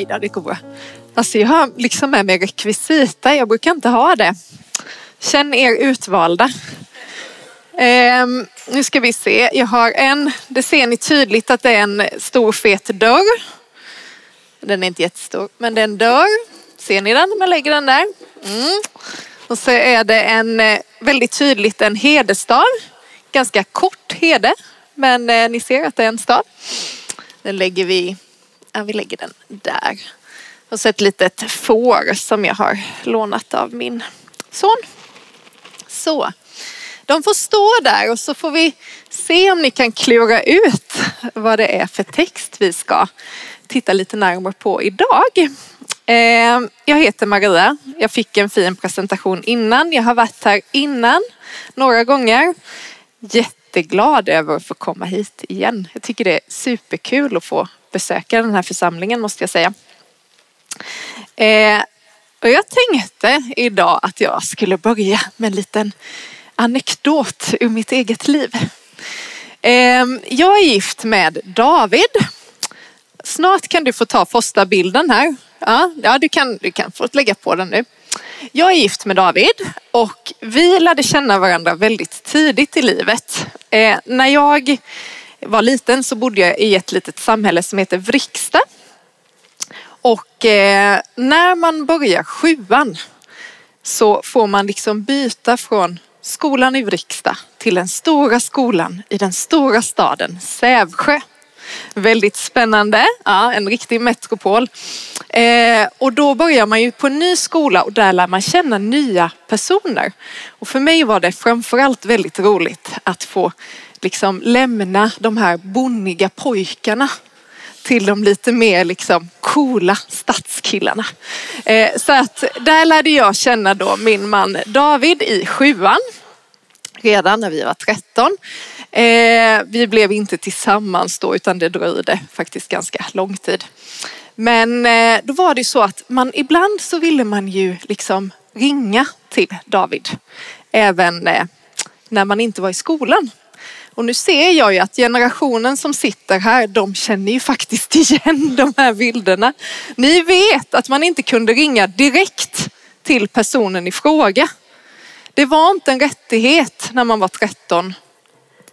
Nej då, det går bra. Alltså jag har liksom med mig rekvisita, jag brukar inte ha det. Känn er utvalda. Um, nu ska vi se, jag har en, det ser ni tydligt att det är en stor fet dörr. Den är inte jättestor, men det är en dörr. Ser ni den? Man lägger den där. Mm. Och så är det en eh, väldigt tydligt en hederstav. Ganska kort hede, men eh, ni ser att det är en stav. Den lägger vi, ja, vi lägger den där. Och så ett litet får som jag har lånat av min son. Så. De får stå där och så får vi se om ni kan klura ut vad det är för text vi ska titta lite närmare på idag. Eh, jag heter Maria. Jag fick en fin presentation innan. Jag har varit här innan några gånger. Jätteglad över att få komma hit igen. Jag tycker det är superkul att få besöka den här församlingen måste jag säga. Eh, och jag tänkte idag att jag skulle börja med en liten anekdot ur mitt eget liv. Eh, jag är gift med David. Snart kan du få ta första bilden här. Ja, ja du, kan, du kan få lägga på den nu. Jag är gift med David och vi lärde känna varandra väldigt tidigt i livet. Eh, när jag var liten så bodde jag i ett litet samhälle som heter Vriksta. Och eh, när man börjar sjuan så får man liksom byta från skolan i Vriksta till den stora skolan i den stora staden Sävsjö. Väldigt spännande, ja, en riktig metropol. Eh, och då börjar man ju på en ny skola och där lär man känna nya personer. Och för mig var det framförallt väldigt roligt att få liksom lämna de här bonniga pojkarna till de lite mer liksom coola stadskillarna. Eh, så att där lärde jag känna då min man David i sjuan. Redan när vi var 13. Eh, vi blev inte tillsammans då utan det dröjde faktiskt ganska lång tid. Men eh, då var det så att man ibland så ville man ju liksom ringa till David. Även eh, när man inte var i skolan. Och nu ser jag ju att generationen som sitter här, de känner ju faktiskt igen de här bilderna. Ni vet att man inte kunde ringa direkt till personen i fråga. Det var inte en rättighet när man var 13,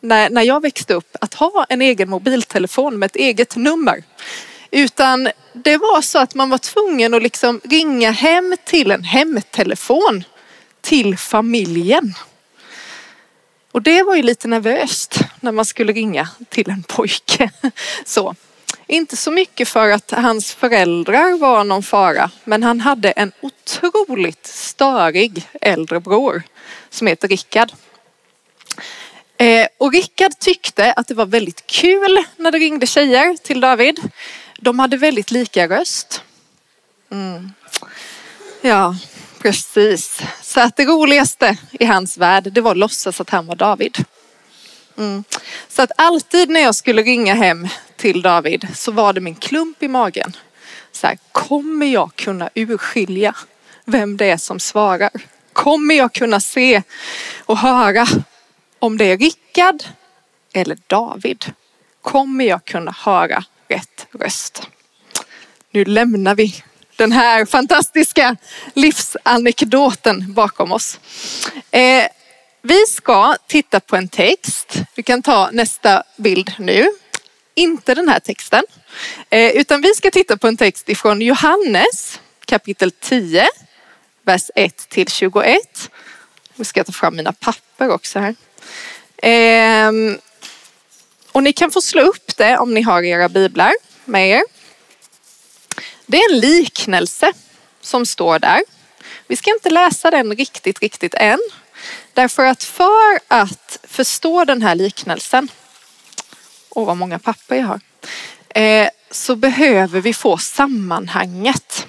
när, när jag växte upp, att ha en egen mobiltelefon med ett eget nummer. Utan det var så att man var tvungen att liksom ringa hem till en hemtelefon till familjen. Och det var ju lite nervöst när man skulle ringa till en pojke. Så. Inte så mycket för att hans föräldrar var någon fara, men han hade en otroligt störig äldre bror som heter Rickard. Och Rickard tyckte att det var väldigt kul när det ringde tjejer till David. De hade väldigt lika röst. Mm. Ja, Precis. Så att det roligaste i hans värld, det var att låtsas att han var David. Mm. Så att alltid när jag skulle ringa hem till David så var det min klump i magen. Så här, kommer jag kunna urskilja vem det är som svarar? Kommer jag kunna se och höra om det är Rickard eller David? Kommer jag kunna höra rätt röst? Nu lämnar vi den här fantastiska livsanekdoten bakom oss. Eh, vi ska titta på en text. Vi kan ta nästa bild nu. Inte den här texten, eh, utan vi ska titta på en text ifrån Johannes kapitel 10, vers 1 till 21. Nu ska ta fram mina papper också här. Ehm, och ni kan få slå upp det om ni har era biblar med er. Det är en liknelse som står där. Vi ska inte läsa den riktigt, riktigt än. Därför att för att förstå den här liknelsen och vad många papper jag har, eh, så behöver vi få sammanhanget.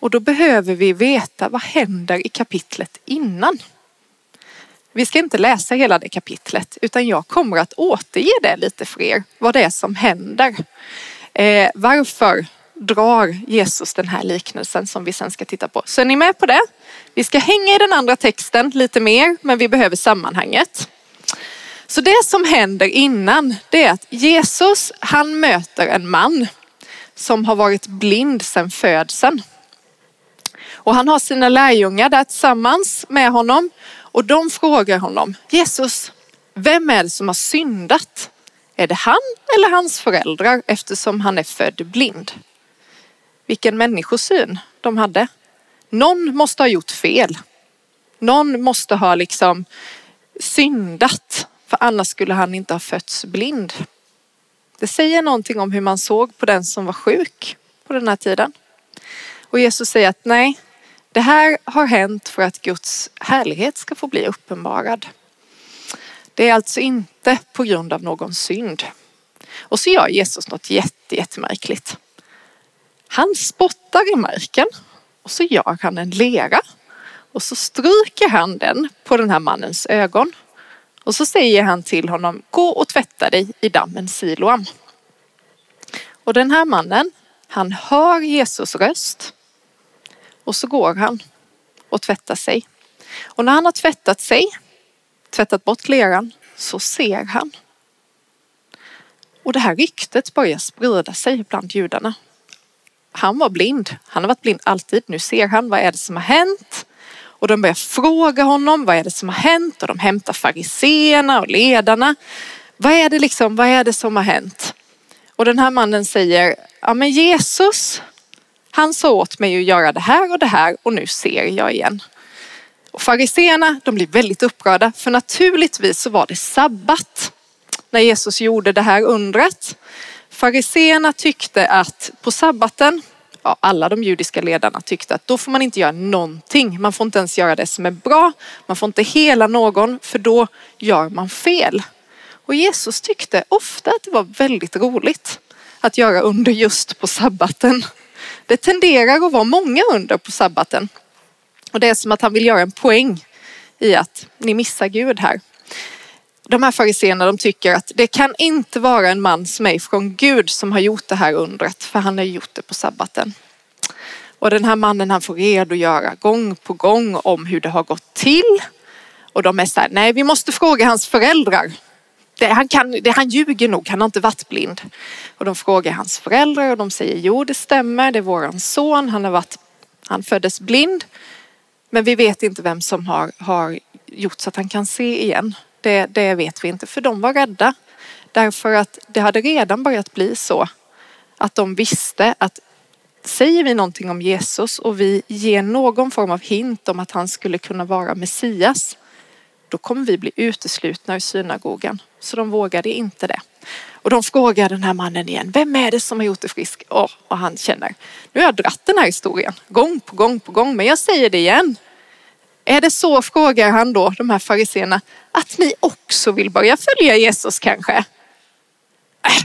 Och då behöver vi veta vad händer i kapitlet innan. Vi ska inte läsa hela det kapitlet utan jag kommer att återge det lite för er, vad det är som händer. Eh, varför drar Jesus den här liknelsen som vi sen ska titta på. Så är ni med på det? Vi ska hänga i den andra texten lite mer, men vi behöver sammanhanget. Så det som händer innan, det är att Jesus, han möter en man som har varit blind sedan födseln. Och han har sina lärjungar där tillsammans med honom och de frågar honom, Jesus, vem är det som har syndat? Är det han eller hans föräldrar eftersom han är född blind? Vilken människosyn de hade. Någon måste ha gjort fel. Någon måste ha liksom syndat för annars skulle han inte ha fötts blind. Det säger någonting om hur man såg på den som var sjuk på den här tiden. Och Jesus säger att nej, det här har hänt för att Guds härlighet ska få bli uppenbarad. Det är alltså inte på grund av någon synd. Och så gör Jesus något jätte, jättemärkligt. Han spottar i marken och så gör han en lera och så stryker han den på den här mannens ögon. Och så säger han till honom, gå och tvätta dig i dammen Siloam. Och den här mannen, han hör Jesus röst och så går han och tvättar sig. Och när han har tvättat sig, tvättat bort leran, så ser han. Och det här ryktet börjar sprida sig bland judarna. Han var blind. Han har varit blind alltid. Nu ser han vad är det som har hänt. Och de börjar fråga honom vad är det som har hänt och de hämtar fariseerna och ledarna. Vad är det liksom, vad är det som har hänt? Och den här mannen säger, ja men Jesus, han sa åt mig att göra det här och det här och nu ser jag igen. Och fariseerna, de blir väldigt upprörda för naturligtvis så var det sabbat när Jesus gjorde det här undret. Fariseerna tyckte att på sabbaten, ja, alla de judiska ledarna tyckte att då får man inte göra någonting. Man får inte ens göra det som är bra. Man får inte hela någon för då gör man fel. Och Jesus tyckte ofta att det var väldigt roligt att göra under just på sabbaten. Det tenderar att vara många under på sabbaten. Och det är som att han vill göra en poäng i att ni missar Gud här de här fariséerna de tycker att det kan inte vara en man som är från Gud som har gjort det här undret för han har gjort det på sabbaten. Och den här mannen han får redogöra gång på gång om hur det har gått till. Och de är så här, nej vi måste fråga hans föräldrar. Det, han, kan, det, han ljuger nog, han har inte varit blind. Och de frågar hans föräldrar och de säger jo det stämmer, det är våran son, han, har varit, han föddes blind. Men vi vet inte vem som har, har gjort så att han kan se igen. Det, det vet vi inte, för de var rädda. Därför att det hade redan börjat bli så att de visste att säger vi någonting om Jesus och vi ger någon form av hint om att han skulle kunna vara Messias, då kommer vi bli uteslutna ur synagogan. Så de vågade inte det. Och de frågar den här mannen igen, vem är det som har gjort dig frisk? Oh, och han känner, nu har jag dratt den här historien gång på gång på gång, men jag säger det igen. Är det så, frågar han då, de här fariseerna, att ni också vill börja följa Jesus kanske? Äh,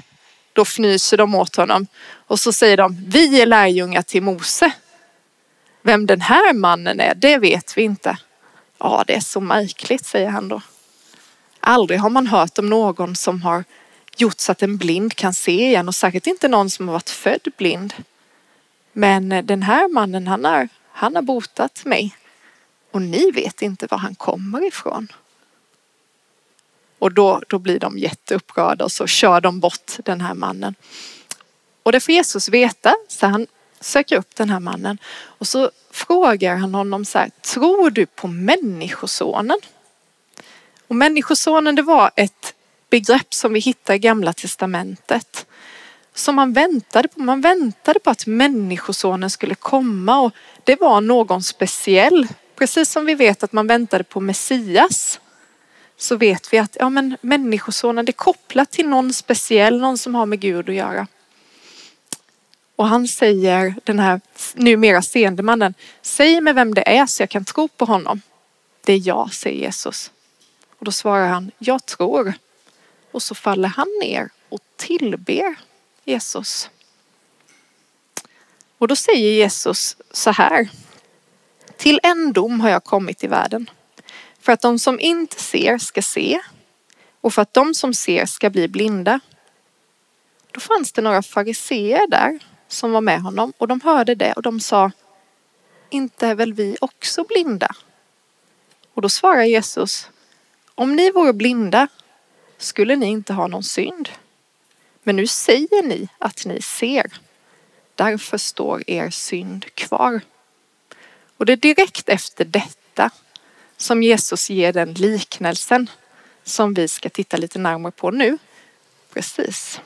då fnyser de åt honom och så säger de, vi är lärjungar till Mose. Vem den här mannen är, det vet vi inte. Ja, det är så märkligt, säger han då. Aldrig har man hört om någon som har gjort så att en blind kan se igen och säkert inte någon som har varit född blind. Men eh, den här mannen, han har, han har botat mig och ni vet inte var han kommer ifrån. Och då, då blir de jätteupprörda och så kör de bort den här mannen. Och det får Jesus veta, så han söker upp den här mannen och så frågar han honom så här, tror du på människosonen? Och människosonen det var ett begrepp som vi hittar i gamla testamentet. Som man väntade på. Man väntade på att människosonen skulle komma och det var någon speciell Precis som vi vet att man väntade på Messias så vet vi att ja, men människosonen det är kopplat till någon speciell, någon som har med Gud att göra. Och han säger, den här numera seende mannen, säg mig vem det är så jag kan tro på honom. Det är jag, säger Jesus. Och då svarar han, jag tror. Och så faller han ner och tillber Jesus. Och då säger Jesus så här. Till en dom har jag kommit i världen. För att de som inte ser ska se och för att de som ser ska bli blinda. Då fanns det några fariseer där som var med honom och de hörde det och de sa Inte är väl vi också blinda? Och då svarar Jesus Om ni vore blinda skulle ni inte ha någon synd. Men nu säger ni att ni ser. Därför står er synd kvar. Och det är direkt efter detta som Jesus ger den liknelsen som vi ska titta lite närmare på nu. Precis.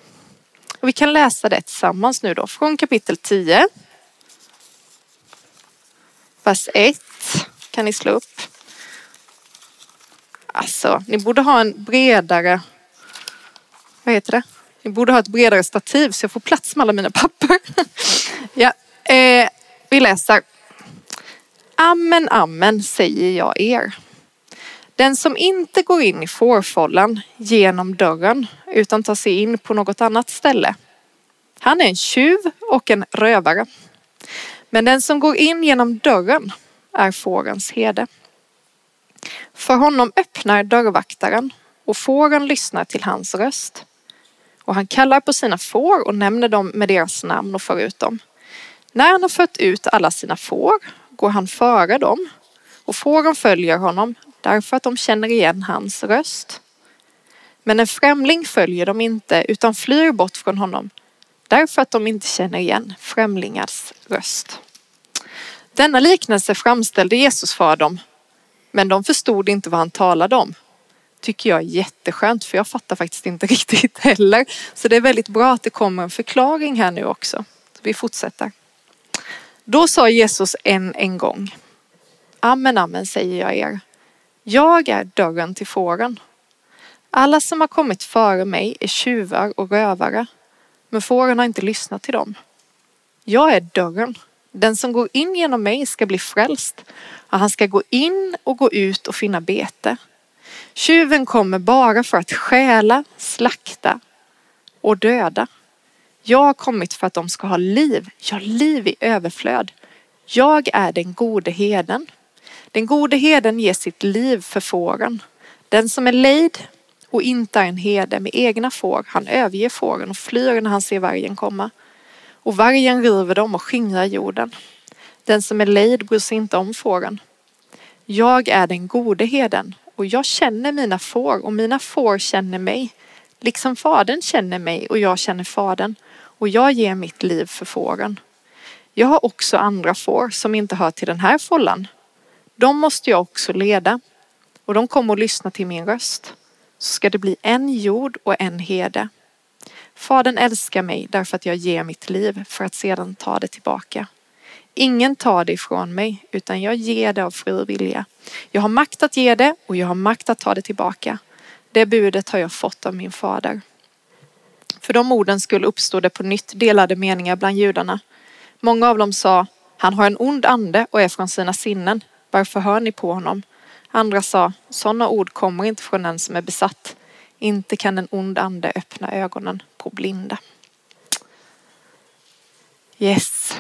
Och vi kan läsa det tillsammans nu då från kapitel 10. Vers 1 kan ni slå upp. Alltså, ni borde ha en bredare, vad heter det? Ni borde ha ett bredare stativ så jag får plats med alla mina papper. ja, eh, vi läser. Amen, amen säger jag er. Den som inte går in i fårfållan genom dörren utan tar sig in på något annat ställe. Han är en tjuv och en rövare. Men den som går in genom dörren är fårens herde. För honom öppnar dörrvaktaren och fåren lyssnar till hans röst. Och han kallar på sina får och nämner dem med deras namn och för ut dem. När han har fött ut alla sina får går han före dem och fåren följer honom därför att de känner igen hans röst. Men en främling följer dem inte utan flyr bort från honom därför att de inte känner igen främlingars röst. Denna liknelse framställde Jesus för dem men de förstod inte vad han talade om. Tycker jag är jätteskönt för jag fattar faktiskt inte riktigt heller. Så det är väldigt bra att det kommer en förklaring här nu också. Vi fortsätter. Då sa Jesus än en gång. Amen, amen säger jag er. Jag är dörren till fåren. Alla som har kommit före mig är tjuvar och rövare, men fåren har inte lyssnat till dem. Jag är dörren. Den som går in genom mig ska bli frälst och han ska gå in och gå ut och finna bete. Tjuven kommer bara för att stjäla, slakta och döda. Jag har kommit för att de ska ha liv, ja liv i överflöd. Jag är den gode heden. Den gode heden ger sitt liv för fåren. Den som är lejd och inte är en herde med egna får, han överger fåren och flyr när han ser vargen komma. Och vargen river dem och skingrar jorden. Den som är lejd bryr sig inte om fåren. Jag är den gode heden och jag känner mina får och mina får känner mig. Liksom fadern känner mig och jag känner fadern och jag ger mitt liv för fåren. Jag har också andra får som inte hör till den här fållan. De måste jag också leda och de kommer att lyssna till min röst. Så ska det bli en jord och en herde. Fadern älskar mig därför att jag ger mitt liv för att sedan ta det tillbaka. Ingen tar det ifrån mig utan jag ger det av fri vilja. Jag har makt att ge det och jag har makt att ta det tillbaka. Det budet har jag fått av min fader. För de orden skulle uppstå det på nytt delade meningar bland judarna. Många av dem sa, han har en ond ande och är från sina sinnen. Varför hör ni på honom? Andra sa, sådana ord kommer inte från en som är besatt. Inte kan en ond ande öppna ögonen på blinda. Yes.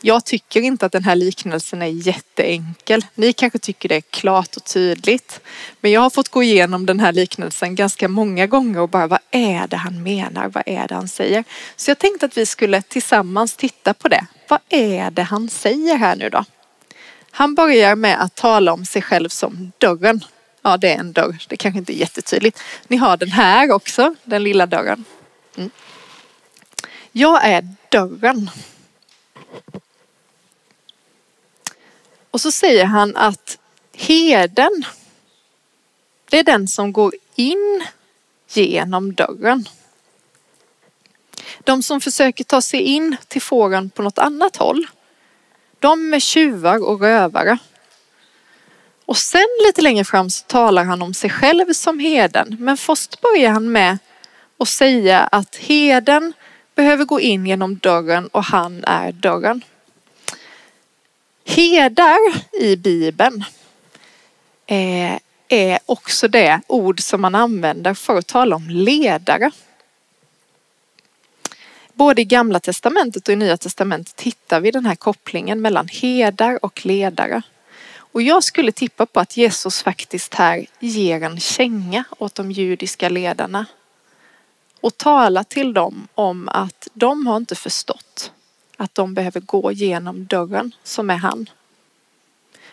Jag tycker inte att den här liknelsen är jätteenkel. Ni kanske tycker det är klart och tydligt. Men jag har fått gå igenom den här liknelsen ganska många gånger och bara vad är det han menar? Vad är det han säger? Så jag tänkte att vi skulle tillsammans titta på det. Vad är det han säger här nu då? Han börjar med att tala om sig själv som dörren. Ja, det är en dörr. Det kanske inte är jättetydligt. Ni har den här också, den lilla dörren. Mm. Jag är dörren. Och så säger han att heden, det är den som går in genom dörren. De som försöker ta sig in till fåren på något annat håll, de är tjuvar och rövare. Och sen lite längre fram så talar han om sig själv som heden. Men först börjar han med att säga att heden behöver gå in genom dörren och han är dörren. Herdar i Bibeln eh, är också det ord som man använder för att tala om ledare. Både i gamla testamentet och i nya testamentet hittar vi den här kopplingen mellan herdar och ledare. Och jag skulle tippa på att Jesus faktiskt här ger en känga åt de judiska ledarna och talar till dem om att de har inte förstått att de behöver gå genom dörren som är han.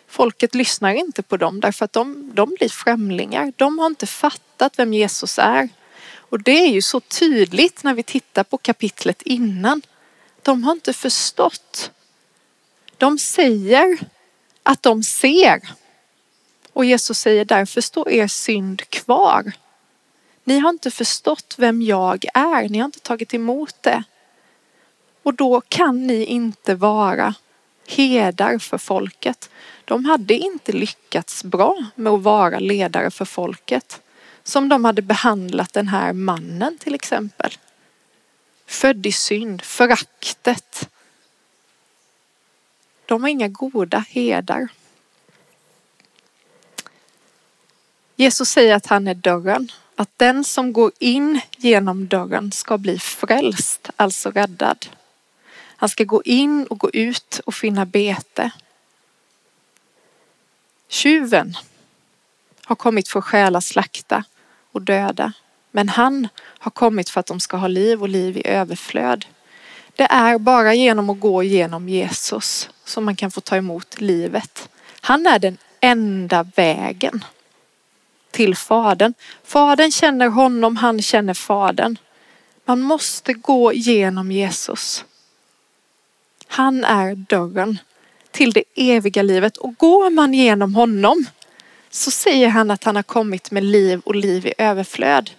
Folket lyssnar inte på dem därför att de, de blir främlingar. De har inte fattat vem Jesus är. Och det är ju så tydligt när vi tittar på kapitlet innan. De har inte förstått. De säger att de ser. Och Jesus säger därför står er synd kvar. Ni har inte förstått vem jag är. Ni har inte tagit emot det. Och då kan ni inte vara herdar för folket. De hade inte lyckats bra med att vara ledare för folket. Som de hade behandlat den här mannen till exempel. Född i synd, föraktet. De var inga goda herdar. Jesus säger att han är dörren. Att den som går in genom dörren ska bli frälst, alltså räddad. Han ska gå in och gå ut och finna bete. Tjuven har kommit för att stjäla, slakta och döda. Men han har kommit för att de ska ha liv och liv i överflöd. Det är bara genom att gå genom Jesus som man kan få ta emot livet. Han är den enda vägen till Fadern. Fadern känner honom, han känner Fadern. Man måste gå genom Jesus. Han är dörren till det eviga livet och går man genom honom så säger han att han har kommit med liv och liv i överflöd.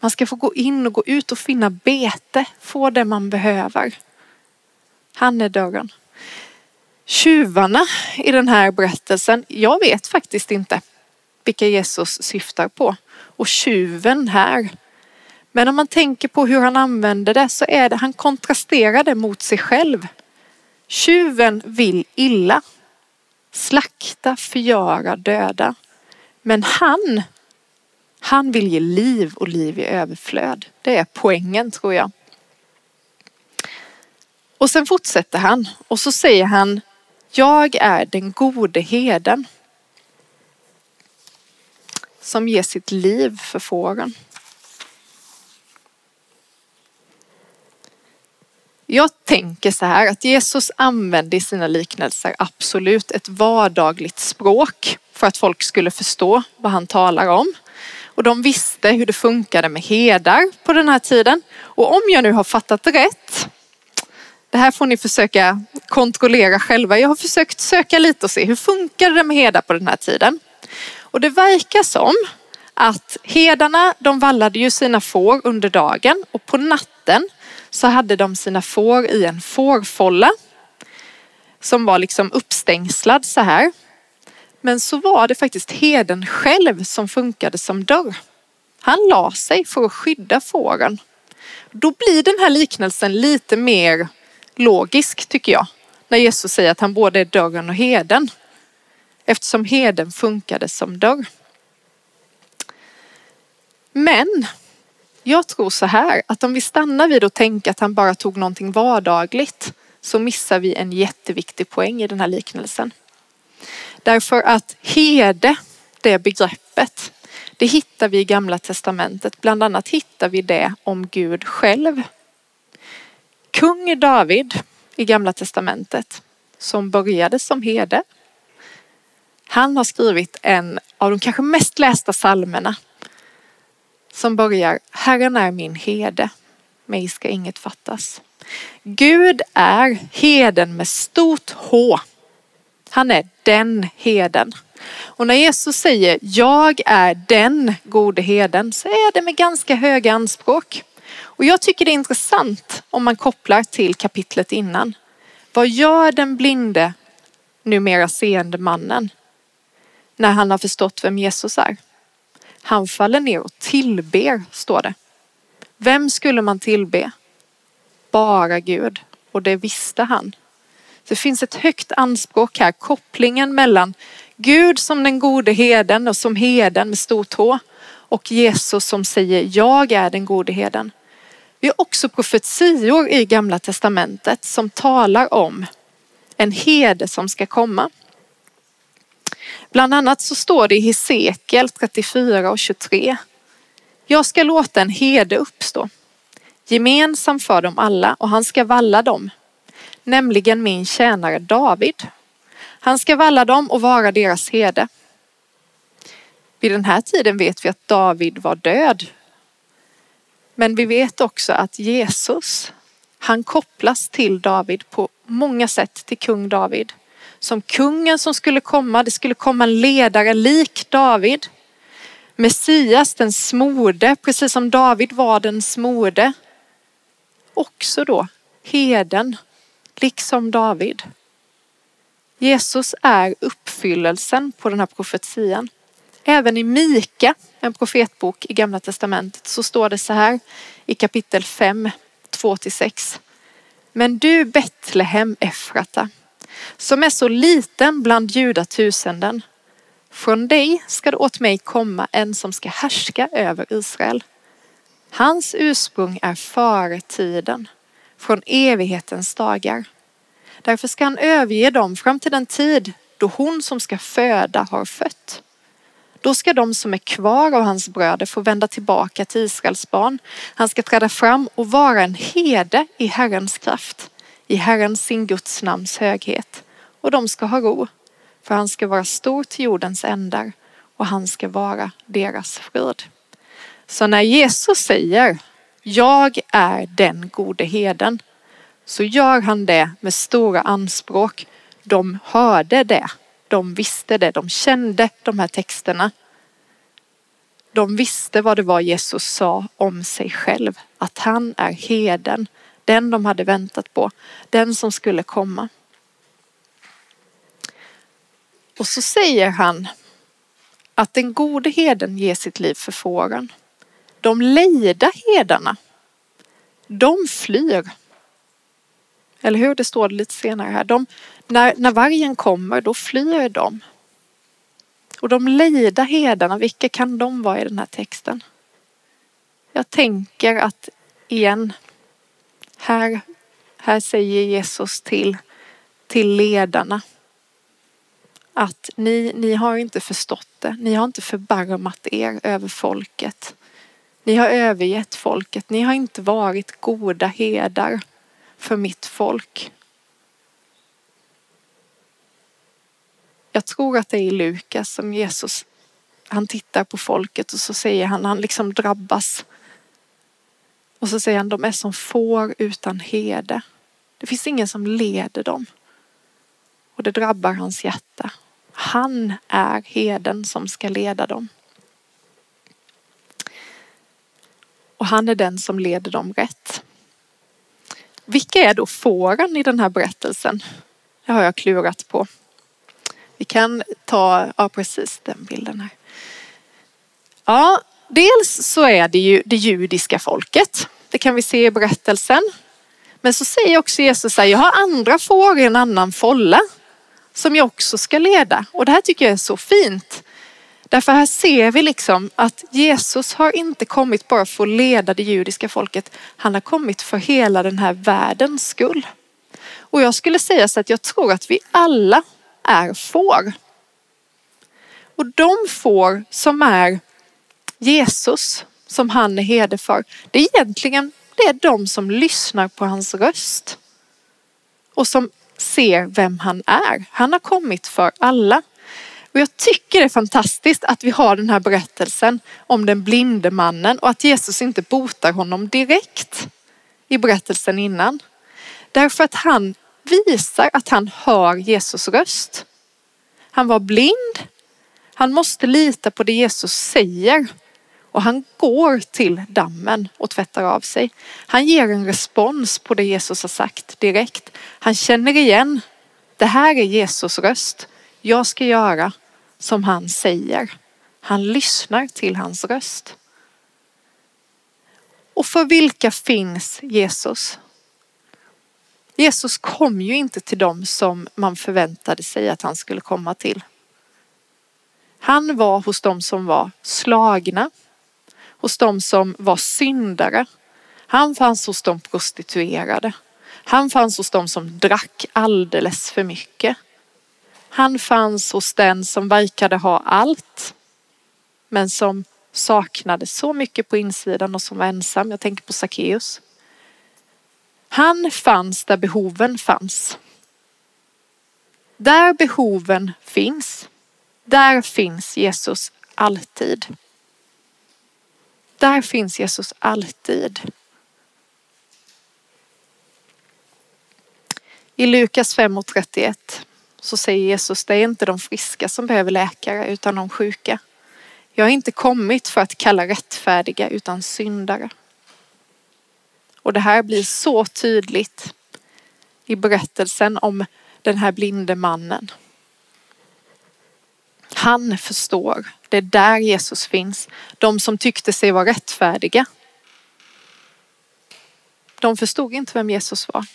Man ska få gå in och gå ut och finna bete, få det man behöver. Han är dörren. Tjuvarna i den här berättelsen, jag vet faktiskt inte vilka Jesus syftar på. Och tjuven här. Men om man tänker på hur han använder det så är det, han kontrasterar det mot sig själv. Tjuven vill illa. Slakta, förgöra, döda. Men han, han vill ge liv och liv i överflöd. Det är poängen tror jag. Och sen fortsätter han och så säger han, jag är den gode heden som ger sitt liv för fåren. Jag tänker så här att Jesus använde i sina liknelser absolut ett vardagligt språk för att folk skulle förstå vad han talar om. Och de visste hur det funkade med herdar på den här tiden. Och om jag nu har fattat rätt, det här får ni försöka kontrollera själva. Jag har försökt söka lite och se hur funkade det med herdar på den här tiden. Och det verkar som att herdarna de vallade ju sina får under dagen och på natten så hade de sina får i en fårfålla, som var liksom uppstängslad så här. Men så var det faktiskt heden själv som funkade som dörr. Han la sig för att skydda fåren. Då blir den här liknelsen lite mer logisk tycker jag. När Jesus säger att han både är dörren och heden. Eftersom heden funkade som dörr. Men jag tror så här att om vi stannar vid att tänka att han bara tog någonting vardagligt så missar vi en jätteviktig poäng i den här liknelsen. Därför att herde, det begreppet, det hittar vi i gamla testamentet. Bland annat hittar vi det om Gud själv. Kung David i gamla testamentet som började som herde. Han har skrivit en av de kanske mest lästa psalmerna som börjar Herren är min herde, mig ska inget fattas. Gud är heden med stort H. Han är den heden. Och när Jesus säger jag är den gode heden så är det med ganska höga anspråk. Och jag tycker det är intressant om man kopplar till kapitlet innan. Vad gör den blinde, numera seende mannen när han har förstått vem Jesus är? Han faller ner och tillber, står det. Vem skulle man tillbe? Bara Gud. Och det visste han. Det finns ett högt anspråk här, kopplingen mellan Gud som den gode heden och som heden med stort H och Jesus som säger jag är den gode heden. Vi har också profetior i gamla testamentet som talar om en herde som ska komma. Bland annat så står det i Hesekiel 34 och 23. Jag ska låta en herde uppstå, gemensam för dem alla och han ska valla dem, nämligen min tjänare David. Han ska valla dem och vara deras herde. Vid den här tiden vet vi att David var död. Men vi vet också att Jesus, han kopplas till David på många sätt till kung David. Som kungen som skulle komma, det skulle komma en ledare lik David. Messias, den smorde, precis som David var den smorde. Också då heden, liksom David. Jesus är uppfyllelsen på den här profetian. Även i Mika, en profetbok i Gamla Testamentet, så står det så här i kapitel 5, 2-6. Men du Betlehem Efrata, som är så liten bland judatusenden, från dig ska det åt mig komma en som ska härska över Israel. Hans ursprung är före tiden, från evighetens dagar. Därför ska han överge dem fram till den tid då hon som ska föda har fött. Då ska de som är kvar av hans bröder få vända tillbaka till Israels barn. Han ska träda fram och vara en herde i Herrens kraft, i Herren sin Guds namns höghet. Och de ska ha ro, för han ska vara stor till jordens ändar och han ska vara deras frid. Så när Jesus säger jag är den gode heden så gör han det med stora anspråk. De hörde det, de visste det, de kände de här texterna. De visste vad det var Jesus sa om sig själv, att han är heden, den de hade väntat på, den som skulle komma. Och så säger han att den gode heden ger sitt liv för fåren. De lejda hedarna, de flyr. Eller hur? Det står det lite senare här. De, när, när vargen kommer, då flyr de. Och de lejda hedarna, vilka kan de vara i den här texten? Jag tänker att igen, här, här säger Jesus till, till ledarna att ni, ni har inte förstått det. Ni har inte förbarmat er över folket. Ni har övergett folket. Ni har inte varit goda herdar för mitt folk. Jag tror att det är i Lukas som Jesus, han tittar på folket och så säger han, han liksom drabbas. Och så säger han, de är som får utan herde. Det finns ingen som leder dem. Och det drabbar hans hjärta. Han är heden som ska leda dem. Och han är den som leder dem rätt. Vilka är då fåren i den här berättelsen? Det har jag klurat på. Vi kan ta, ja precis den bilden här. Ja, dels så är det ju det judiska folket. Det kan vi se i berättelsen. Men så säger också Jesus att jag har andra får i en annan folla som jag också ska leda. Och det här tycker jag är så fint. Därför här ser vi liksom att Jesus har inte kommit bara för att leda det judiska folket. Han har kommit för hela den här världens skull. Och jag skulle säga så att jag tror att vi alla är får. Och de får som är Jesus, som han är herde för, det är egentligen det är de som lyssnar på hans röst. Och som ser vem han är. Han har kommit för alla. Och jag tycker det är fantastiskt att vi har den här berättelsen om den blinde mannen och att Jesus inte botar honom direkt i berättelsen innan. Därför att han visar att han hör Jesus röst. Han var blind. Han måste lita på det Jesus säger. Och han går till dammen och tvättar av sig. Han ger en respons på det Jesus har sagt direkt. Han känner igen. Det här är Jesus röst. Jag ska göra som han säger. Han lyssnar till hans röst. Och för vilka finns Jesus? Jesus kom ju inte till dem som man förväntade sig att han skulle komma till. Han var hos dem som var slagna, hos de som var syndare. Han fanns hos de prostituerade. Han fanns hos de som drack alldeles för mycket. Han fanns hos den som verkade ha allt, men som saknade så mycket på insidan och som var ensam. Jag tänker på Sackeus. Han fanns där behoven fanns. Där behoven finns, där finns Jesus alltid. Där finns Jesus alltid. I Lukas 5.31 så säger Jesus, det är inte de friska som behöver läkare utan de sjuka. Jag har inte kommit för att kalla rättfärdiga utan syndare. Och det här blir så tydligt i berättelsen om den här blinde mannen. Han förstår. Det är där Jesus finns. De som tyckte sig vara rättfärdiga. De förstod inte vem Jesus var.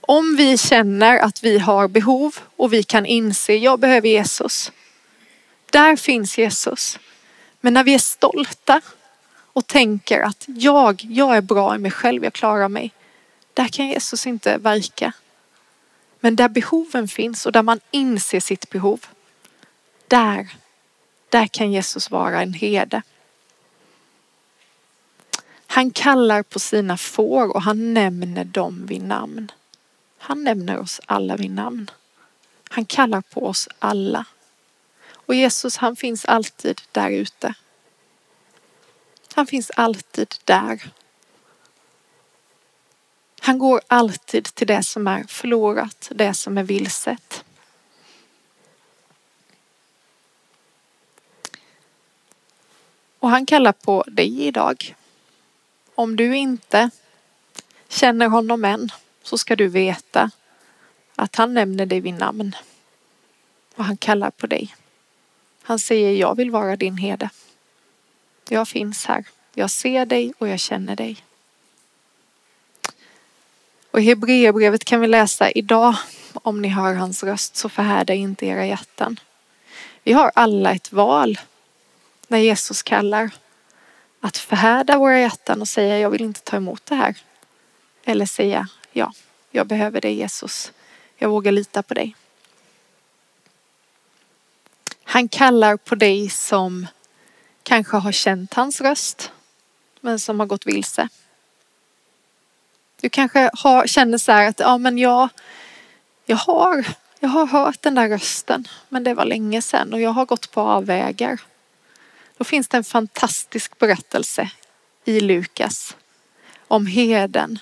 Om vi känner att vi har behov och vi kan inse, jag behöver Jesus. Där finns Jesus. Men när vi är stolta och tänker att jag, jag är bra i mig själv, jag klarar mig. Där kan Jesus inte verka. Men där behoven finns och där man inser sitt behov. Där, där kan Jesus vara en herde. Han kallar på sina får och han nämner dem vid namn. Han nämner oss alla vid namn. Han kallar på oss alla. Och Jesus han finns alltid där ute. Han finns alltid där. Han går alltid till det som är förlorat, det som är vilset. Och han kallar på dig idag. Om du inte känner honom än så ska du veta att han nämner dig vid namn. Och han kallar på dig. Han säger jag vill vara din herde. Jag finns här. Jag ser dig och jag känner dig. Och i Hebreerbrevet kan vi läsa idag om ni hör hans röst så förhärda inte era hjärtan. Vi har alla ett val när Jesus kallar att förhärda våra hjärtan och säga jag vill inte ta emot det här. Eller säga ja, jag behöver dig Jesus. Jag vågar lita på dig. Han kallar på dig som kanske har känt hans röst men som har gått vilse. Du kanske har, känner så här att ja, men jag, jag, har, jag har hört den där rösten men det var länge sedan och jag har gått på avvägar. Då finns det en fantastisk berättelse i Lukas om herden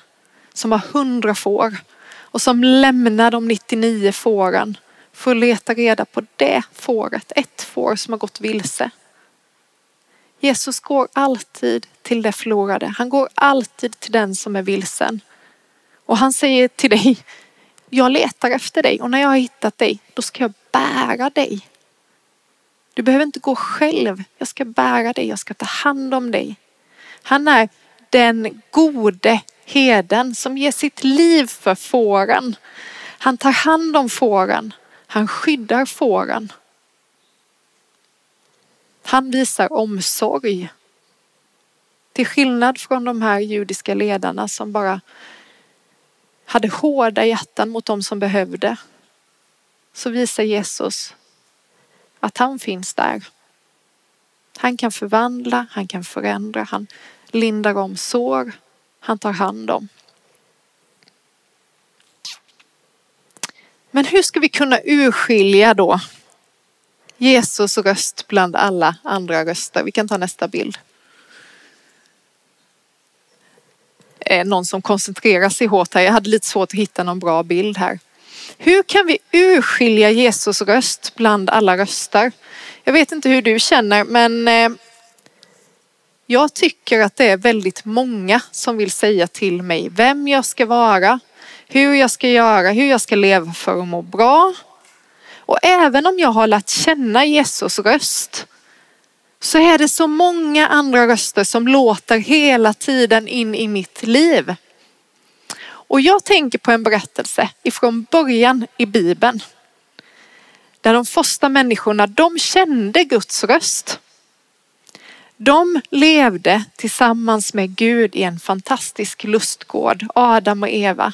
som har hundra får och som lämnar de 99 fåren för att leta reda på det fåret, ett får som har gått vilse. Jesus går alltid till det förlorade. Han går alltid till den som är vilsen. Och han säger till dig, jag letar efter dig och när jag har hittat dig, då ska jag bära dig. Du behöver inte gå själv. Jag ska bära dig, jag ska ta hand om dig. Han är den gode heden som ger sitt liv för fåren. Han tar hand om fåren. Han skyddar fåren. Han visar omsorg. Till skillnad från de här judiska ledarna som bara hade hårda hjärtan mot de som behövde så visar Jesus att han finns där. Han kan förvandla, han kan förändra, han lindar om sår, han tar hand om. Men hur ska vi kunna urskilja då Jesus röst bland alla andra röster? Vi kan ta nästa bild. Eh, någon som koncentrerar sig hårt här. Jag hade lite svårt att hitta någon bra bild här. Hur kan vi urskilja Jesus röst bland alla röster? Jag vet inte hur du känner men eh, jag tycker att det är väldigt många som vill säga till mig vem jag ska vara, hur jag ska göra, hur jag ska leva för att må bra. Och även om jag har lärt känna Jesus röst så är det så många andra röster som låter hela tiden in i mitt liv. Och jag tänker på en berättelse ifrån början i Bibeln. där de första människorna, de kände Guds röst. De levde tillsammans med Gud i en fantastisk lustgård, Adam och Eva.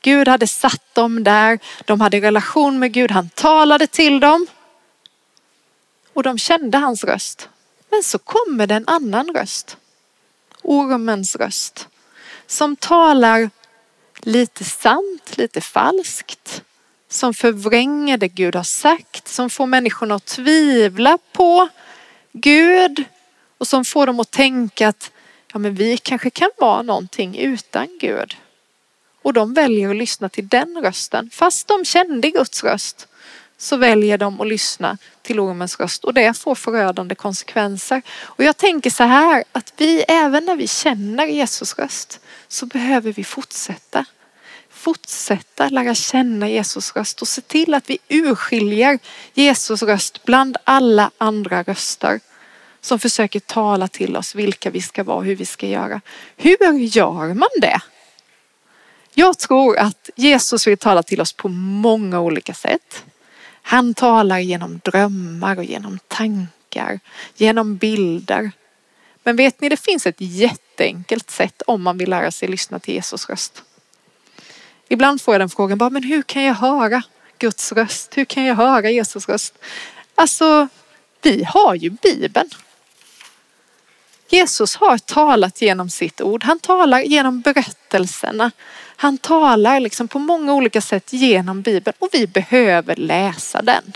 Gud hade satt dem där, de hade relation med Gud, han talade till dem. Och de kände hans röst. Men så kommer det en annan röst. Ormens röst. Som talar lite sant, lite falskt. Som förvränger det Gud har sagt, som får människorna att tvivla på Gud och som får dem att tänka att ja, men vi kanske kan vara någonting utan Gud. Och de väljer att lyssna till den rösten. Fast de kände Guds röst så väljer de att lyssna till ormens röst och det får förödande konsekvenser. Och jag tänker så här att vi även när vi känner Jesus röst så behöver vi fortsätta. Fortsätta lära känna Jesus röst och se till att vi urskiljer Jesus röst bland alla andra röster som försöker tala till oss vilka vi ska vara och hur vi ska göra. Hur gör man det? Jag tror att Jesus vill tala till oss på många olika sätt. Han talar genom drömmar och genom tankar, genom bilder. Men vet ni, det finns ett jätteenkelt sätt om man vill lära sig lyssna till Jesus röst. Ibland får jag den frågan, bara, men hur kan jag höra Guds röst? Hur kan jag höra Jesus röst? Alltså, vi har ju Bibeln. Jesus har talat genom sitt ord. Han talar genom berättelserna. Han talar liksom på många olika sätt genom Bibeln och vi behöver läsa den.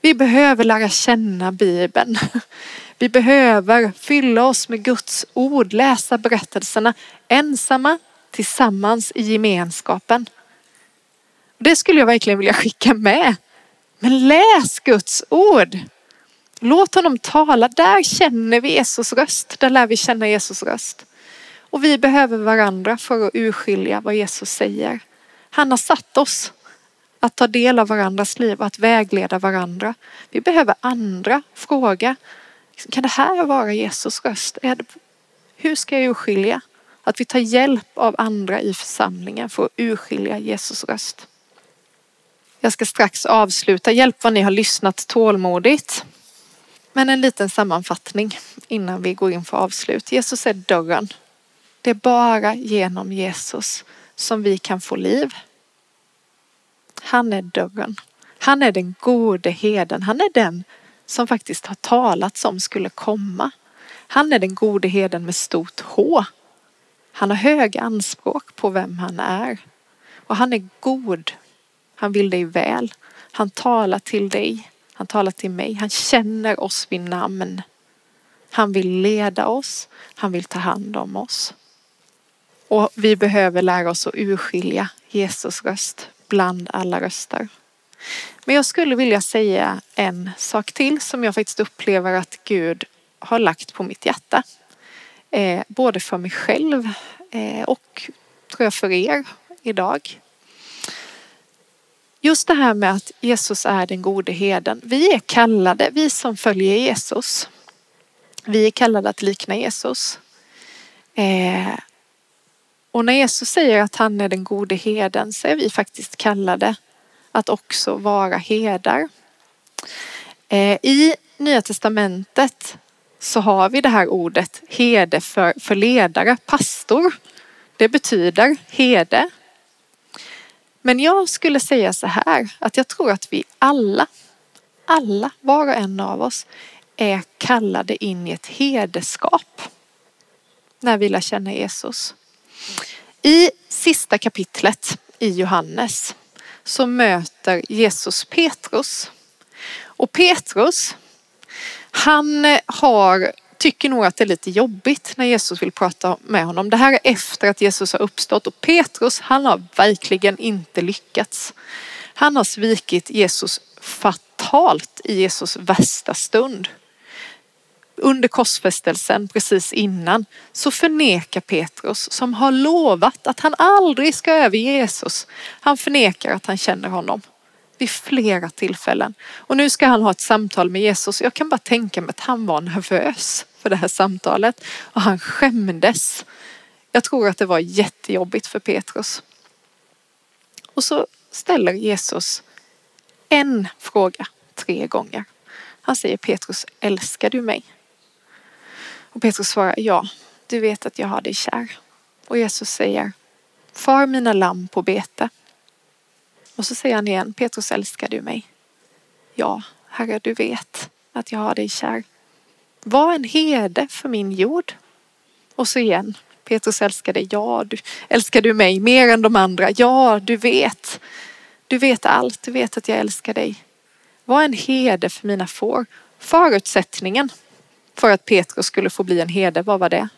Vi behöver lära känna Bibeln. Vi behöver fylla oss med Guds ord, läsa berättelserna ensamma, tillsammans i gemenskapen. Det skulle jag verkligen vilja skicka med. Men läs Guds ord. Låt honom tala. Där känner vi Jesus röst. Där lär vi känna Jesus röst. Och vi behöver varandra för att urskilja vad Jesus säger. Han har satt oss att ta del av varandras liv och att vägleda varandra. Vi behöver andra fråga. Kan det här vara Jesus röst? hur ska jag urskilja? Att vi tar hjälp av andra i församlingen för att urskilja Jesus röst. Jag ska strax avsluta. Hjälp vad ni har lyssnat tålmodigt. Men en liten sammanfattning innan vi går in för avslut. Jesus är dörren. Det är bara genom Jesus som vi kan få liv. Han är dörren. Han är den gode heden. Han är den som faktiskt har talats om skulle komma. Han är den gode heden med stort H. Han har höga anspråk på vem han är. Och han är god. Han vill dig väl. Han talar till dig. Han talar till mig. Han känner oss vid namn. Han vill leda oss. Han vill ta hand om oss. Och vi behöver lära oss att urskilja Jesus röst bland alla röster. Men jag skulle vilja säga en sak till som jag faktiskt upplever att Gud har lagt på mitt hjärta. Eh, både för mig själv eh, och tror jag för er idag. Just det här med att Jesus är den gode heden. Vi är kallade, vi som följer Jesus. Vi är kallade att likna Jesus. Eh, och när Jesus säger att han är den gode heden så är vi faktiskt kallade att också vara herdar. Eh, I Nya Testamentet så har vi det här ordet herde för, för ledare, pastor. Det betyder herde. Men jag skulle säga så här att jag tror att vi alla, alla, var och en av oss är kallade in i ett herdeskap när vi lär känna Jesus. I sista kapitlet i Johannes så möter Jesus Petrus. Och Petrus, han har, tycker nog att det är lite jobbigt när Jesus vill prata med honom. Det här är efter att Jesus har uppstått och Petrus, han har verkligen inte lyckats. Han har svikit Jesus fatalt i Jesus värsta stund under korsfästelsen precis innan så förnekar Petrus som har lovat att han aldrig ska överge Jesus. Han förnekar att han känner honom vid flera tillfällen. Och nu ska han ha ett samtal med Jesus. Jag kan bara tänka mig att han var nervös för det här samtalet och han skämdes. Jag tror att det var jättejobbigt för Petrus. Och så ställer Jesus en fråga tre gånger. Han säger Petrus, älskar du mig? Och Petrus svarar, ja, du vet att jag har dig kär. Och Jesus säger, far mina lamm på bete. Och så säger han igen, Petrus älskar du mig? Ja, Herre, du vet att jag har dig kär. Var en herde för min jord. Och så igen, Petrus älskar dig. Ja, du, älskar du mig mer än de andra? Ja, du vet. Du vet allt. Du vet att jag älskar dig. Var en herde för mina får. Förutsättningen för att Petrus skulle få bli en herde, vad var det?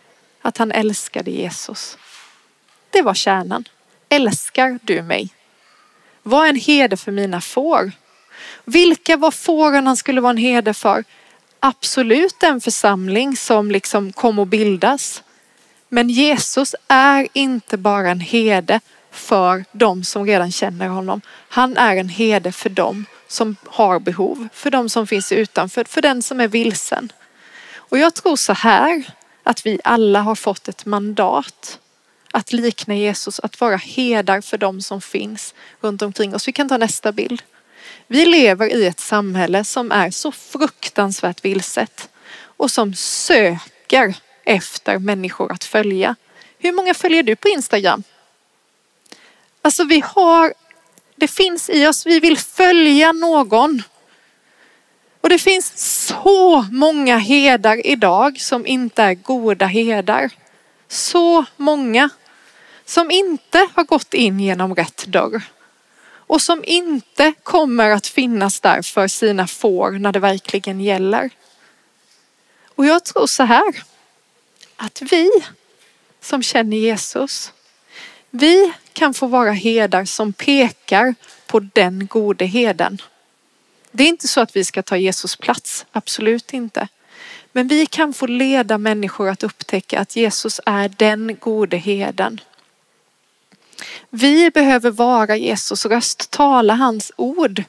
Att han älskade Jesus. Det var kärnan. Älskar du mig? Var en herde för mina får. Vilka var fåren han skulle vara en herde för? Absolut den församling som liksom kom att bildas. Men Jesus är inte bara en herde för de som redan känner honom. Han är en herde för dem som har behov, för de som finns utanför, för den som är vilsen. Och jag tror så här att vi alla har fått ett mandat att likna Jesus, att vara herdar för de som finns runt omkring oss. Vi kan ta nästa bild. Vi lever i ett samhälle som är så fruktansvärt vilset och som söker efter människor att följa. Hur många följer du på Instagram? Alltså vi har, det finns i oss, vi vill följa någon. Och det finns så många herdar idag som inte är goda herdar. Så många som inte har gått in genom rätt dörr och som inte kommer att finnas där för sina får när det verkligen gäller. Och jag tror så här att vi som känner Jesus, vi kan få vara herdar som pekar på den gode heden. Det är inte så att vi ska ta Jesus plats, absolut inte. Men vi kan få leda människor att upptäcka att Jesus är den gode heden. Vi behöver vara Jesus röst, tala hans ord.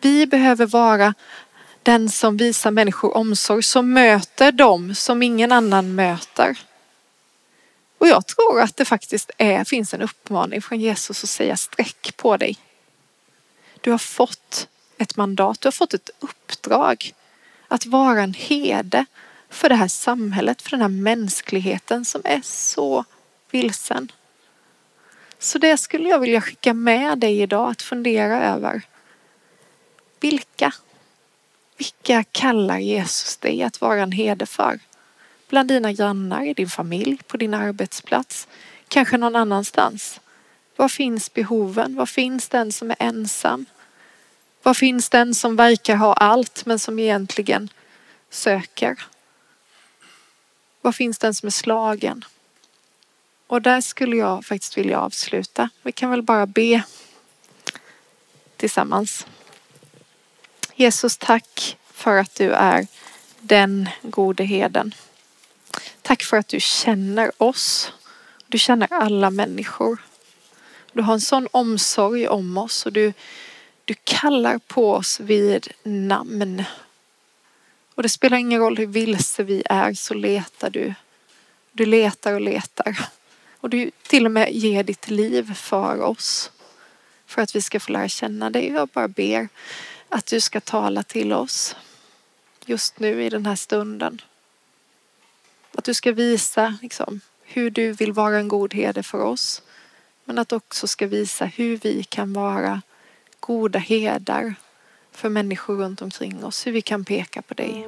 Vi behöver vara den som visar människor omsorg, som möter dem som ingen annan möter. Och jag tror att det faktiskt är, finns en uppmaning från Jesus att säga sträck på dig. Du har fått ett mandat, du har fått ett uppdrag att vara en herde för det här samhället, för den här mänskligheten som är så vilsen. Så det skulle jag vilja skicka med dig idag att fundera över. Vilka? Vilka kallar Jesus dig att vara en herde för? Bland dina grannar, i din familj, på din arbetsplats, kanske någon annanstans. Var finns behoven? Var finns den som är ensam? Var finns den som verkar ha allt men som egentligen söker? Var finns den som är slagen? Och där skulle jag faktiskt vilja avsluta. Vi kan väl bara be tillsammans. Jesus, tack för att du är den gode heden. Tack för att du känner oss. Du känner alla människor. Du har en sån omsorg om oss och du, du kallar på oss vid namn. Och det spelar ingen roll hur vilse vi är så letar du. Du letar och letar. Och du till och med ger ditt liv för oss. För att vi ska få lära känna dig. Jag bara ber att du ska tala till oss just nu i den här stunden. Att du ska visa liksom, hur du vill vara en god herde för oss. Men att du också ska visa hur vi kan vara goda herdar för människor runt omkring oss. Hur vi kan peka på dig.